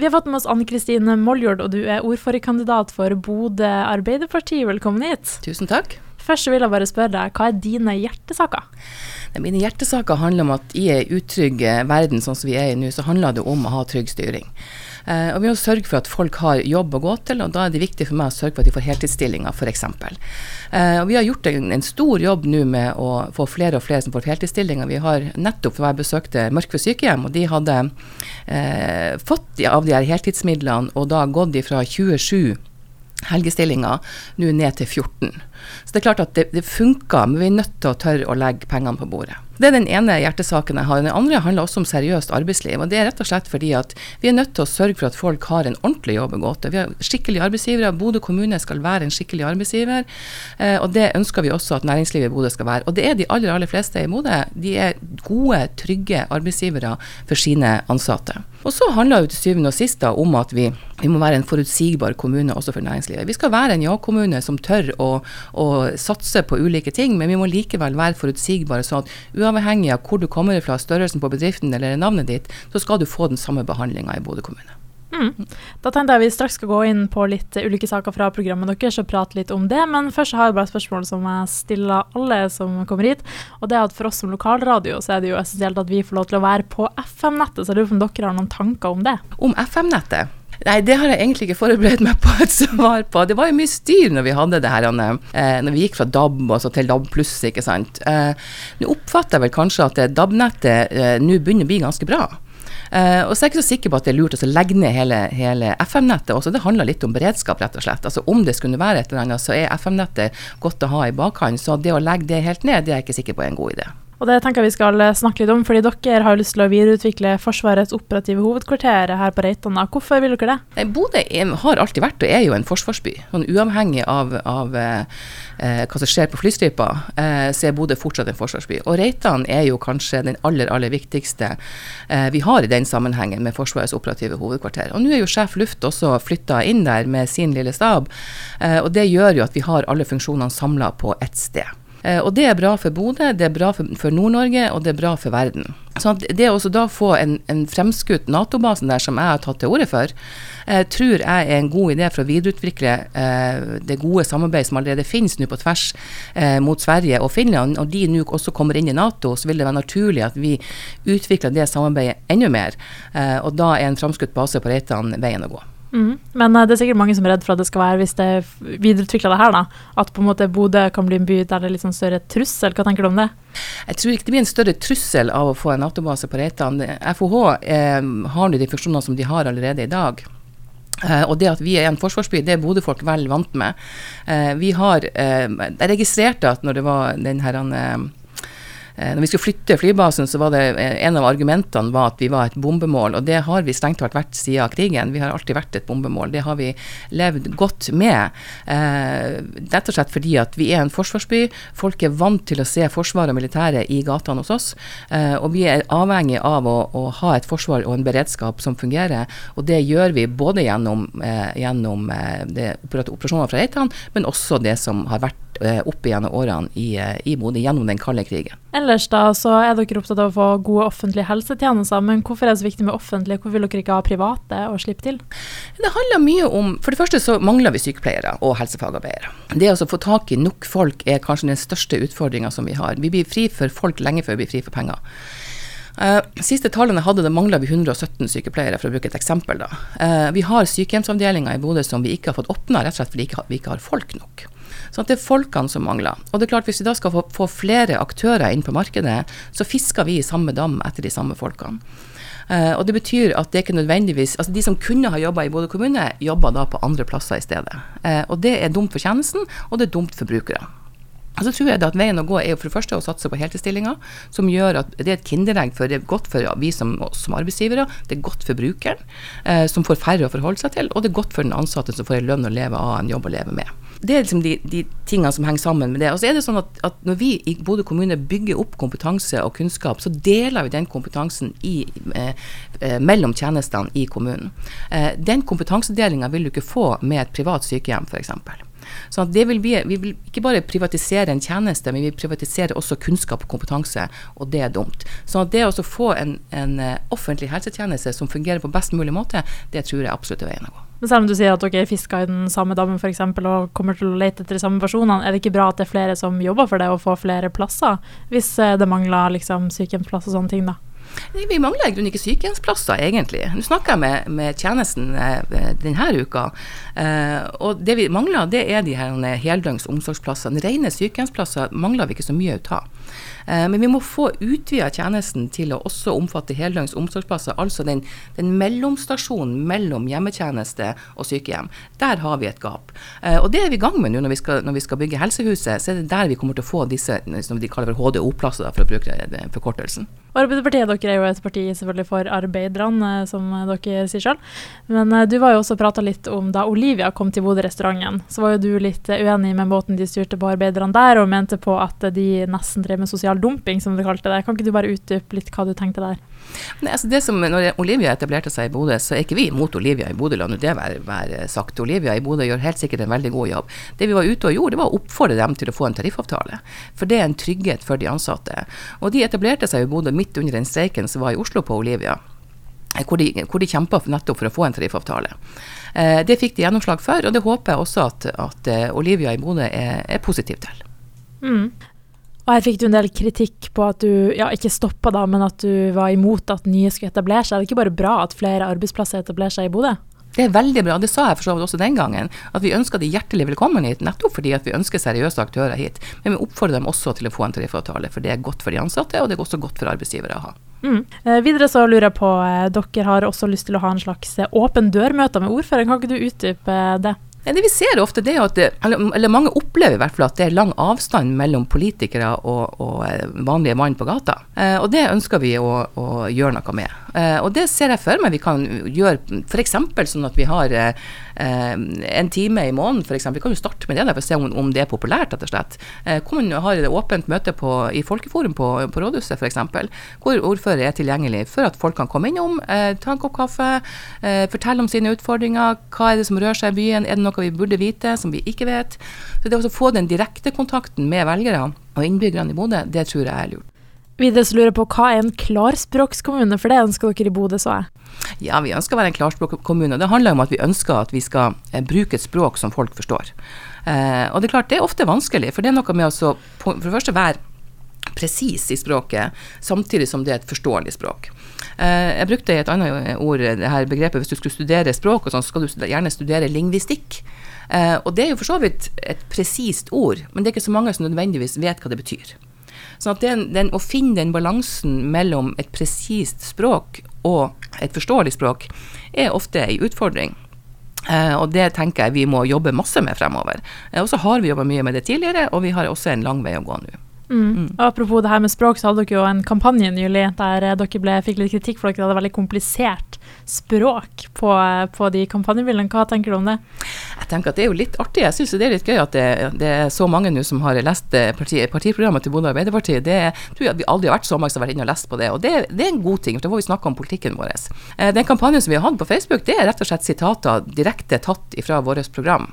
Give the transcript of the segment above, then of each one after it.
Vi har fått med oss Anne Kristine Moljord, og du er ordførerkandidat for Bodø Arbeiderparti. Velkommen hit. Tusen takk. Først vil jeg bare spørre deg, hva er dine hjertesaker? Mine hjertesaker handler om at i en utrygg eh, verden sånn som vi er i nå, så handler det om å ha trygg styring. Eh, og vi må sørge for at folk har jobb å gå til, og da er det viktig for meg å sørge for at de får heltidsstillinger, f.eks. Eh, og vi har gjort en, en stor jobb nå med å få flere og flere som får heltidsstillinger. Vi har nettopp for jeg besøkte Mørkved sykehjem, og de hadde eh, fått av de her heltidsmidlene og da gått ifra 27 helgestillinger nå ned til 14. Så det er klart at det, det funker, men vi er nødt til å tørre å legge pengene på bordet. Det er den ene hjertesaken jeg har. Den andre handler også om seriøst arbeidsliv. og Det er rett og slett fordi at vi er nødt til å sørge for at folk har en ordentlig jobb å gå til. Vi har skikkelige arbeidsgivere. Bodø kommune skal være en skikkelig arbeidsgiver. Eh, og det ønsker vi også at næringslivet i Bodø skal være. Og det er de aller, aller fleste i Bodø. De er gode, trygge arbeidsgivere for sine ansatte. Og så handler det til syvende og sist om at vi, vi, må være en forutsigbar kommune også for næringslivet. Vi skal være en ja-kommune som tør å, å, satse på ulike ting, men vi må likevel være forutsigbare. sånn at uavhengig av hvor du kommer fra, størrelsen på bedriften eller navnet ditt, så skal du få den samme behandlinga i Bodø kommune. Mm. Da tenkte jeg vi straks skal gå inn på litt ulike saker fra programmet deres og prate litt om det. Men først har jeg bare et spørsmål som jeg stiller alle som kommer hit. Og det er at for oss som lokalradio så er det jo essensielt at vi får lov til å være på FM-nettet. Så jeg lurer på om dere har noen tanker om det? Om FM-nettet? Nei, det har jeg egentlig ikke forberedt meg på et svar på. Det var jo mye styr når vi hadde det her, eh, når vi gikk fra DAB altså til DAB pluss, ikke sant. Eh, nå oppfatter jeg vel kanskje at DAB-nettet eh, nå begynner å bli ganske bra. Uh, og så er jeg ikke så sikker på at det er lurt å legge ned hele, hele FM-nettet også. Det handler litt om beredskap, rett og slett. Altså Om det skulle være et eller annet, så er FM-nettet godt å ha i bakhånd. Så det å legge det helt ned, det er jeg ikke sikker på er en god idé. Og det tenker jeg vi skal eh, snakke litt om, fordi dere har lyst til å videreutvikle Forsvarets operative hovedkvarter her på Reitan. Hvorfor vil dere det? Bodø har alltid vært og er jo en forsvarsby. Sånn uavhengig av, av eh, eh, hva som skjer på flystripa, eh, så er Bodø fortsatt en forsvarsby. Og Reitan er jo kanskje den aller, aller viktigste eh, vi har i den sammenhengen med Forsvarets operative hovedkvarter. Og nå er jo sjef luft også flytta inn der med sin lille stab, eh, og det gjør jo at vi har alle funksjonene samla på ett sted. Eh, og det er bra for Bodø, det er bra for, Nord-Norge, og det er bra for verden. Så det å da få en, en fremskutt Nato-basen der, som jeg har tatt til orde for, eh, tror jeg er en god idé for å videreutvikle eh, det gode samarbeidet som allerede finnes nå på tvers eh, mot Sverige og Finland. Og de nå også kommer inn i Nato, så vil det være naturlig at vi utvikler det samarbeidet enda mer. Eh, og da er en fremskutt base på Reitan veien å gå. Mm. Men uh, det er sikkert mange som er redd for at det skal være, hvis det videreutvikler det her, da, at på en måte Bodø kan bli en by der det er litt sånn større trussel. Hva tenker du om det? Jeg tror ikke det blir en større trussel av å få en Nato-base på Reitan. FOH eh, har nå de funksjonene som de har allerede i dag. Uh, og det at vi er en forsvarsby, det er Bodø-folk vel vant med. Uh, vi har uh, Jeg registrerte at når det var den her Eh, når vi skulle flytte flybasen, så var det eh, en av argumentene var at vi var et bombemål. Og det har vi strengt tatt vært siden krigen. Vi har alltid vært et bombemål. Det har vi levd godt med. Eh, rett og slett fordi at vi er en forsvarsby. Folk er vant til å se Forsvaret og militæret i gatene hos oss. Eh, og vi er avhengig av å, å, ha et forsvar og en beredskap som fungerer. Og det gjør vi både gjennom, eh, gjennom eh, operasjoner fra Reitan, men også det som har vært opp igjennom årene i, i Bodø gjennom den kalde krigen. Ellers da, så er dere opptatt av å få gode offentlige helsetjenester, men hvorfor er det så viktig med offentlige? Hvorfor vil dere ikke ha private og slippe til? Det handler mye om For det første så mangler vi sykepleiere og helsefagarbeidere. Det å få tak i nok folk er kanskje den største utfordringa som vi har. Vi blir fri for folk lenge før vi blir fri for penger. Uh, siste tallene hadde det mangla vi 117 sykepleiere, for å bruke et eksempel. da. Uh, vi har sykehjemsavdelinger i Bodø som vi ikke har fått åpna, rett og slett fordi vi ikke har, vi ikke har folk nok. Sånn at det er folkene som mangler. Og det er klart Hvis vi da skal få, få flere aktører inn på markedet, så fisker vi i samme dam etter de samme folkene. Uh, og det betyr at det ikke nødvendigvis Altså de som kunne ha jobba i Bodø kommune, jobber da på andre plasser i stedet. Uh, og det er dumt for tjenesten, og det er dumt for brukere. Og så tror jeg at Veien å gå er jo for det første å satse på heltidsstillinger, som gjør at det er et kinderegg for det er godt for vi som, som arbeidsgivere, det er godt for brukeren, eh, som får færre å forholde seg til, og det er godt for den ansatte som får en lønn å leve av, en jobb å leve med. Det er liksom de, de tingene som henger sammen med det. Og så er det sånn at, at når vi i Bodø kommune bygger opp kompetanse og kunnskap, så deler vi den kompetansen i, eh, eh mellom tjenestene i kommunen. Eh, den kompetansedelinga vil du ikke få med et privat sykehjem, f.eks. Så det vil vi, vi vil ikke bare privatisere en tjeneste, men vi privatiserer også kunnskap og kompetanse, og det er dumt. Så det å få en, en eh, offentlig helsetjeneste som fungerer på best mulig måte, det tror jeg absolutt er veien å gå. Men selv om du sier at dere fisker i den samme dammen f.eks. og kommer til å lete etter de samme personene, er det ikke bra at det er flere som jobber for det, og får flere plasser, hvis eh, det mangler liksom, sykehjemsplass og sånne ting, da? Vi mangler i grunnen ikke sykehjemsplasser, egentlig. Nå snakker jeg med, med tjenesten eh, denne uka. Eh, og det vi mangler, det er de her heldøgns omsorgsplassene. Rene sykehjemsplasser mangler vi ikke så mye ut av. Eh, men vi må få utvida tjenesten til å også omfatte heldøgns omsorgsplasser. Altså den, den, mellomstasjonen mellom hjemmetjeneste og sykehjem. Der har vi et gap. Og det er vi i gang med nå når vi, skal, når vi skal bygge helsehuset. Så er det der vi kommer til å få disse som de kaller for HDO-plasser, for å bruke forkortelsen. Arbeiderpartiet dere er jo et parti selvfølgelig for arbeiderne, eh, som dere sier sjøl. Men du var jo også prata litt om da Olivia kom til Bodø-restauranten. Så var jo du litt uenig med måten de styrte på arbeiderne der, og mente på at de nesten drev med sosial dumping, som du kalte det. Kan ikke du bare utdype litt hva du tenkte der? Nei, altså det som, når Olivia etablerte seg i Bodø, så er ikke vi imot Olivia i Bodø, la nå det være, være, sagt. Olivia i Bodø gjør helt sikkert en veldig god jobb. Det vi var ute og gjorde, det var å oppfordre dem til å få en tariffavtale. For det er en trygghet for de ansatte. Og de etablerte seg i Bodø midt under den streiken som var i Oslo på Olivia. Hvor de, hvor de kjempa nettopp for å få en tariffavtale. Eh, det fikk de gjennomslag for, og det håper jeg også at, at eh, Olivia i Bodø er, er positiv til. Mm. Og her fikk du en del kritikk på at du ja, ikke stoppa da, men at du var imot at nye skulle etablere seg. Er det ikke bare bra at flere arbeidsplasser etablerer seg i Bodø? Det er veldig bra, det sa jeg for så vidt også den gangen. At vi ønsker de hjertelig velkommen hit, nettopp fordi at vi ønsker seriøse aktører hit. Men vi oppfordrer dem også til å få en tariffavtale, for det er godt for de ansatte, og det er også godt for arbeidsgivere å ha. Mm. Eh, videre så lurer jeg på, eh, dere har også lyst til å ha en slags åpen åpen dørmøter med ordføreren. Kan ikke du utdype det? Det vi ser ofte, det er at eller, mange opplever i hvert fall at det er lang avstand mellom politikere og, og eh, vanlige mann på gata. Eh, og det ønsker vi å, å gjøre noe med. Eh, og det ser jeg for meg vi kan gjøre f.eks. sånn at vi har en time i måneden f.eks. Vi kan jo starte med det der for å se om, om det er populært, rett og slett. Eh, hvor man har et åpent møte på, i Folkeforum på, på rådhuset f.eks. Hvor ordfører er tilgjengelig for at folk kan komme innom, eh, ta en kopp kaffe, fortelle om sine utfordringer. Hva er det som rører seg i byen? Er det noe vi burde vite som vi ikke vet. Så det å få den direkte kontakten med velgerne og innbyggerne i Bodø, det tror jeg er lurt. Videre så lurer jeg på hva er en klarspråkskommune, for det ønsker dere i Bodø, så jeg. Ja, vi ønsker å være en klarspråkkommune. Det handler om at vi ønsker at vi skal eh, bruke et språk som folk forstår. Eh, og det er klart, det er ofte vanskelig, for det er noe med å for det første være presis i språket, samtidig som det er et forståelig språk. Eh, jeg brukte et annet ord, det her begrepet, hvis du skulle studere språk, og sånn, så skal du gjerne studere lingvistikk. Eh, og det er jo for så vidt et presist ord, men det er ikke så mange som nødvendigvis vet hva det betyr. At den, den, Å finne den balansen mellom et presist språk og et forståelig språk er ofte en utfordring. Uh, og det tenker jeg vi må jobbe masse med fremover. Uh, og så har vi jobba mye med det tidligere, og vi har også en lang vei å gå nå. Mm. Mm. Apropos det her med språk, så hadde dere jo en kampanje nylig der eh, dere ble, fikk litt kritikk for dere hadde veldig komplisert språk på, eh, på de kampanjebildene. Hva tenker du om det? Jeg tenker at det er jo litt artig. Jeg syns det er litt gøy at det, det er så mange nå som har lest eh, parti, partiprogrammet til Bonde Arbeiderparti. Det tror jeg vi aldri har vært så mange som har vært inne og lest på det. Og det, det er en god ting, for da får vi snakke om politikken vår. Den kampanjen som vi har hatt på Facebook, det er rett og slett sitater direkte tatt fra vårt program.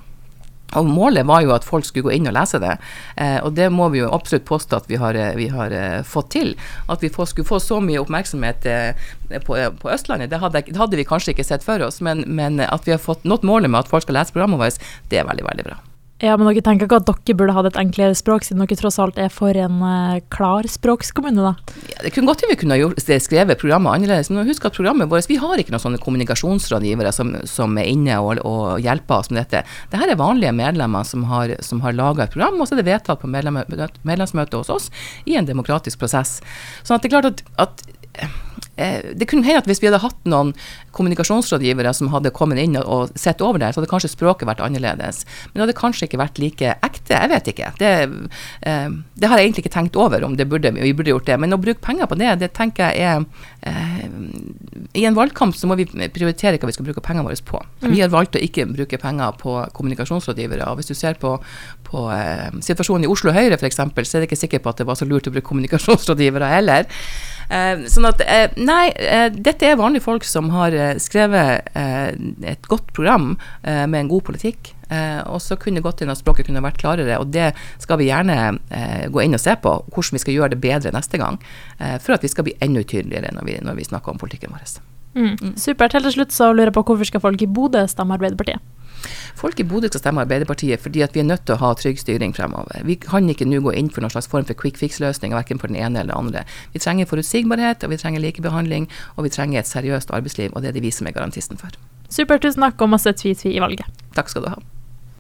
Og Målet var jo at folk skulle gå inn og lese det, eh, og det må vi jo absolutt påstå at vi har, eh, vi har eh, fått til. At vi får, skulle få så mye oppmerksomhet eh, på, på, Østlandet, det hadde, det hadde, vi kanskje ikke sett for oss, men, men at vi har fått nådd målet med at folk skal lese programmet vårt, det er veldig, veldig bra. Ja, men dere tenker ikke at dere burde hatt et enklere språk, siden dere tross alt er for en uh, klarspråkskommune, da? Ja, det kunne godt hende vi kunne gjort, skrevet programmet annerledes, men husk at programmet vårt, vi har ikke noen sånne kommunikasjonsrådgivere som, som er inne og, og, hjelper oss med dette. Dette er vanlige medlemmer som har, som har laga et program, og så er det vedtatt på medlem, medlemsmøtet hos oss i en demokratisk prosess. Sånn at det er klart at, at Eh, det kunne hende at hvis vi hadde hatt noen kommunikasjonsrådgivere som hadde kommet inn og, sett over der, så hadde kanskje språket vært annerledes. Men det hadde kanskje ikke vært like ekte. Jeg vet ikke. Det, eh, det har jeg egentlig ikke tenkt over om burde, vi burde gjort det. Men å bruke penger på det, det tenker jeg er eh, I en valgkamp så må vi prioritere hva vi skal bruke pengene våre på. Mm. Vi har valgt å ikke bruke penger på kommunikasjonsrådgivere. og Hvis du ser på, på eh, situasjonen i Oslo Høyre f.eks., så er det ikke sikkert på at det var så lurt å bruke kommunikasjonsrådgivere heller. Eh, sånn at eh, Nei, eh, dette er vanlige folk som har skrevet et godt program med en god politikk. og så kunne det gått inn at språket kunne vært klarere, og det skal vi gjerne gå inn og se på. Hvordan vi skal gjøre det bedre neste gang. for at vi skal bli enda tydeligere når vi, når vi snakker om politikken vår. Mm. Mm. Supert. Helt til slutt så lurer jeg på hvorfor skal folk i Bodø stemme Arbeiderpartiet? Folk i Bodø skal stemme Arbeiderpartiet fordi at vi er nødt til å ha trygg styring fremover. Vi kan ikke nå gå inn for noen slags form for quick fix-løsning, verken for den ene eller den andre. Vi trenger forutsigbarhet, og vi trenger likebehandling, og vi trenger et seriøst arbeidsliv, og det er det vi som er garantisten for. Supert. Tusen takk, og masse tvi-tvi i valget. Takk skal du ha.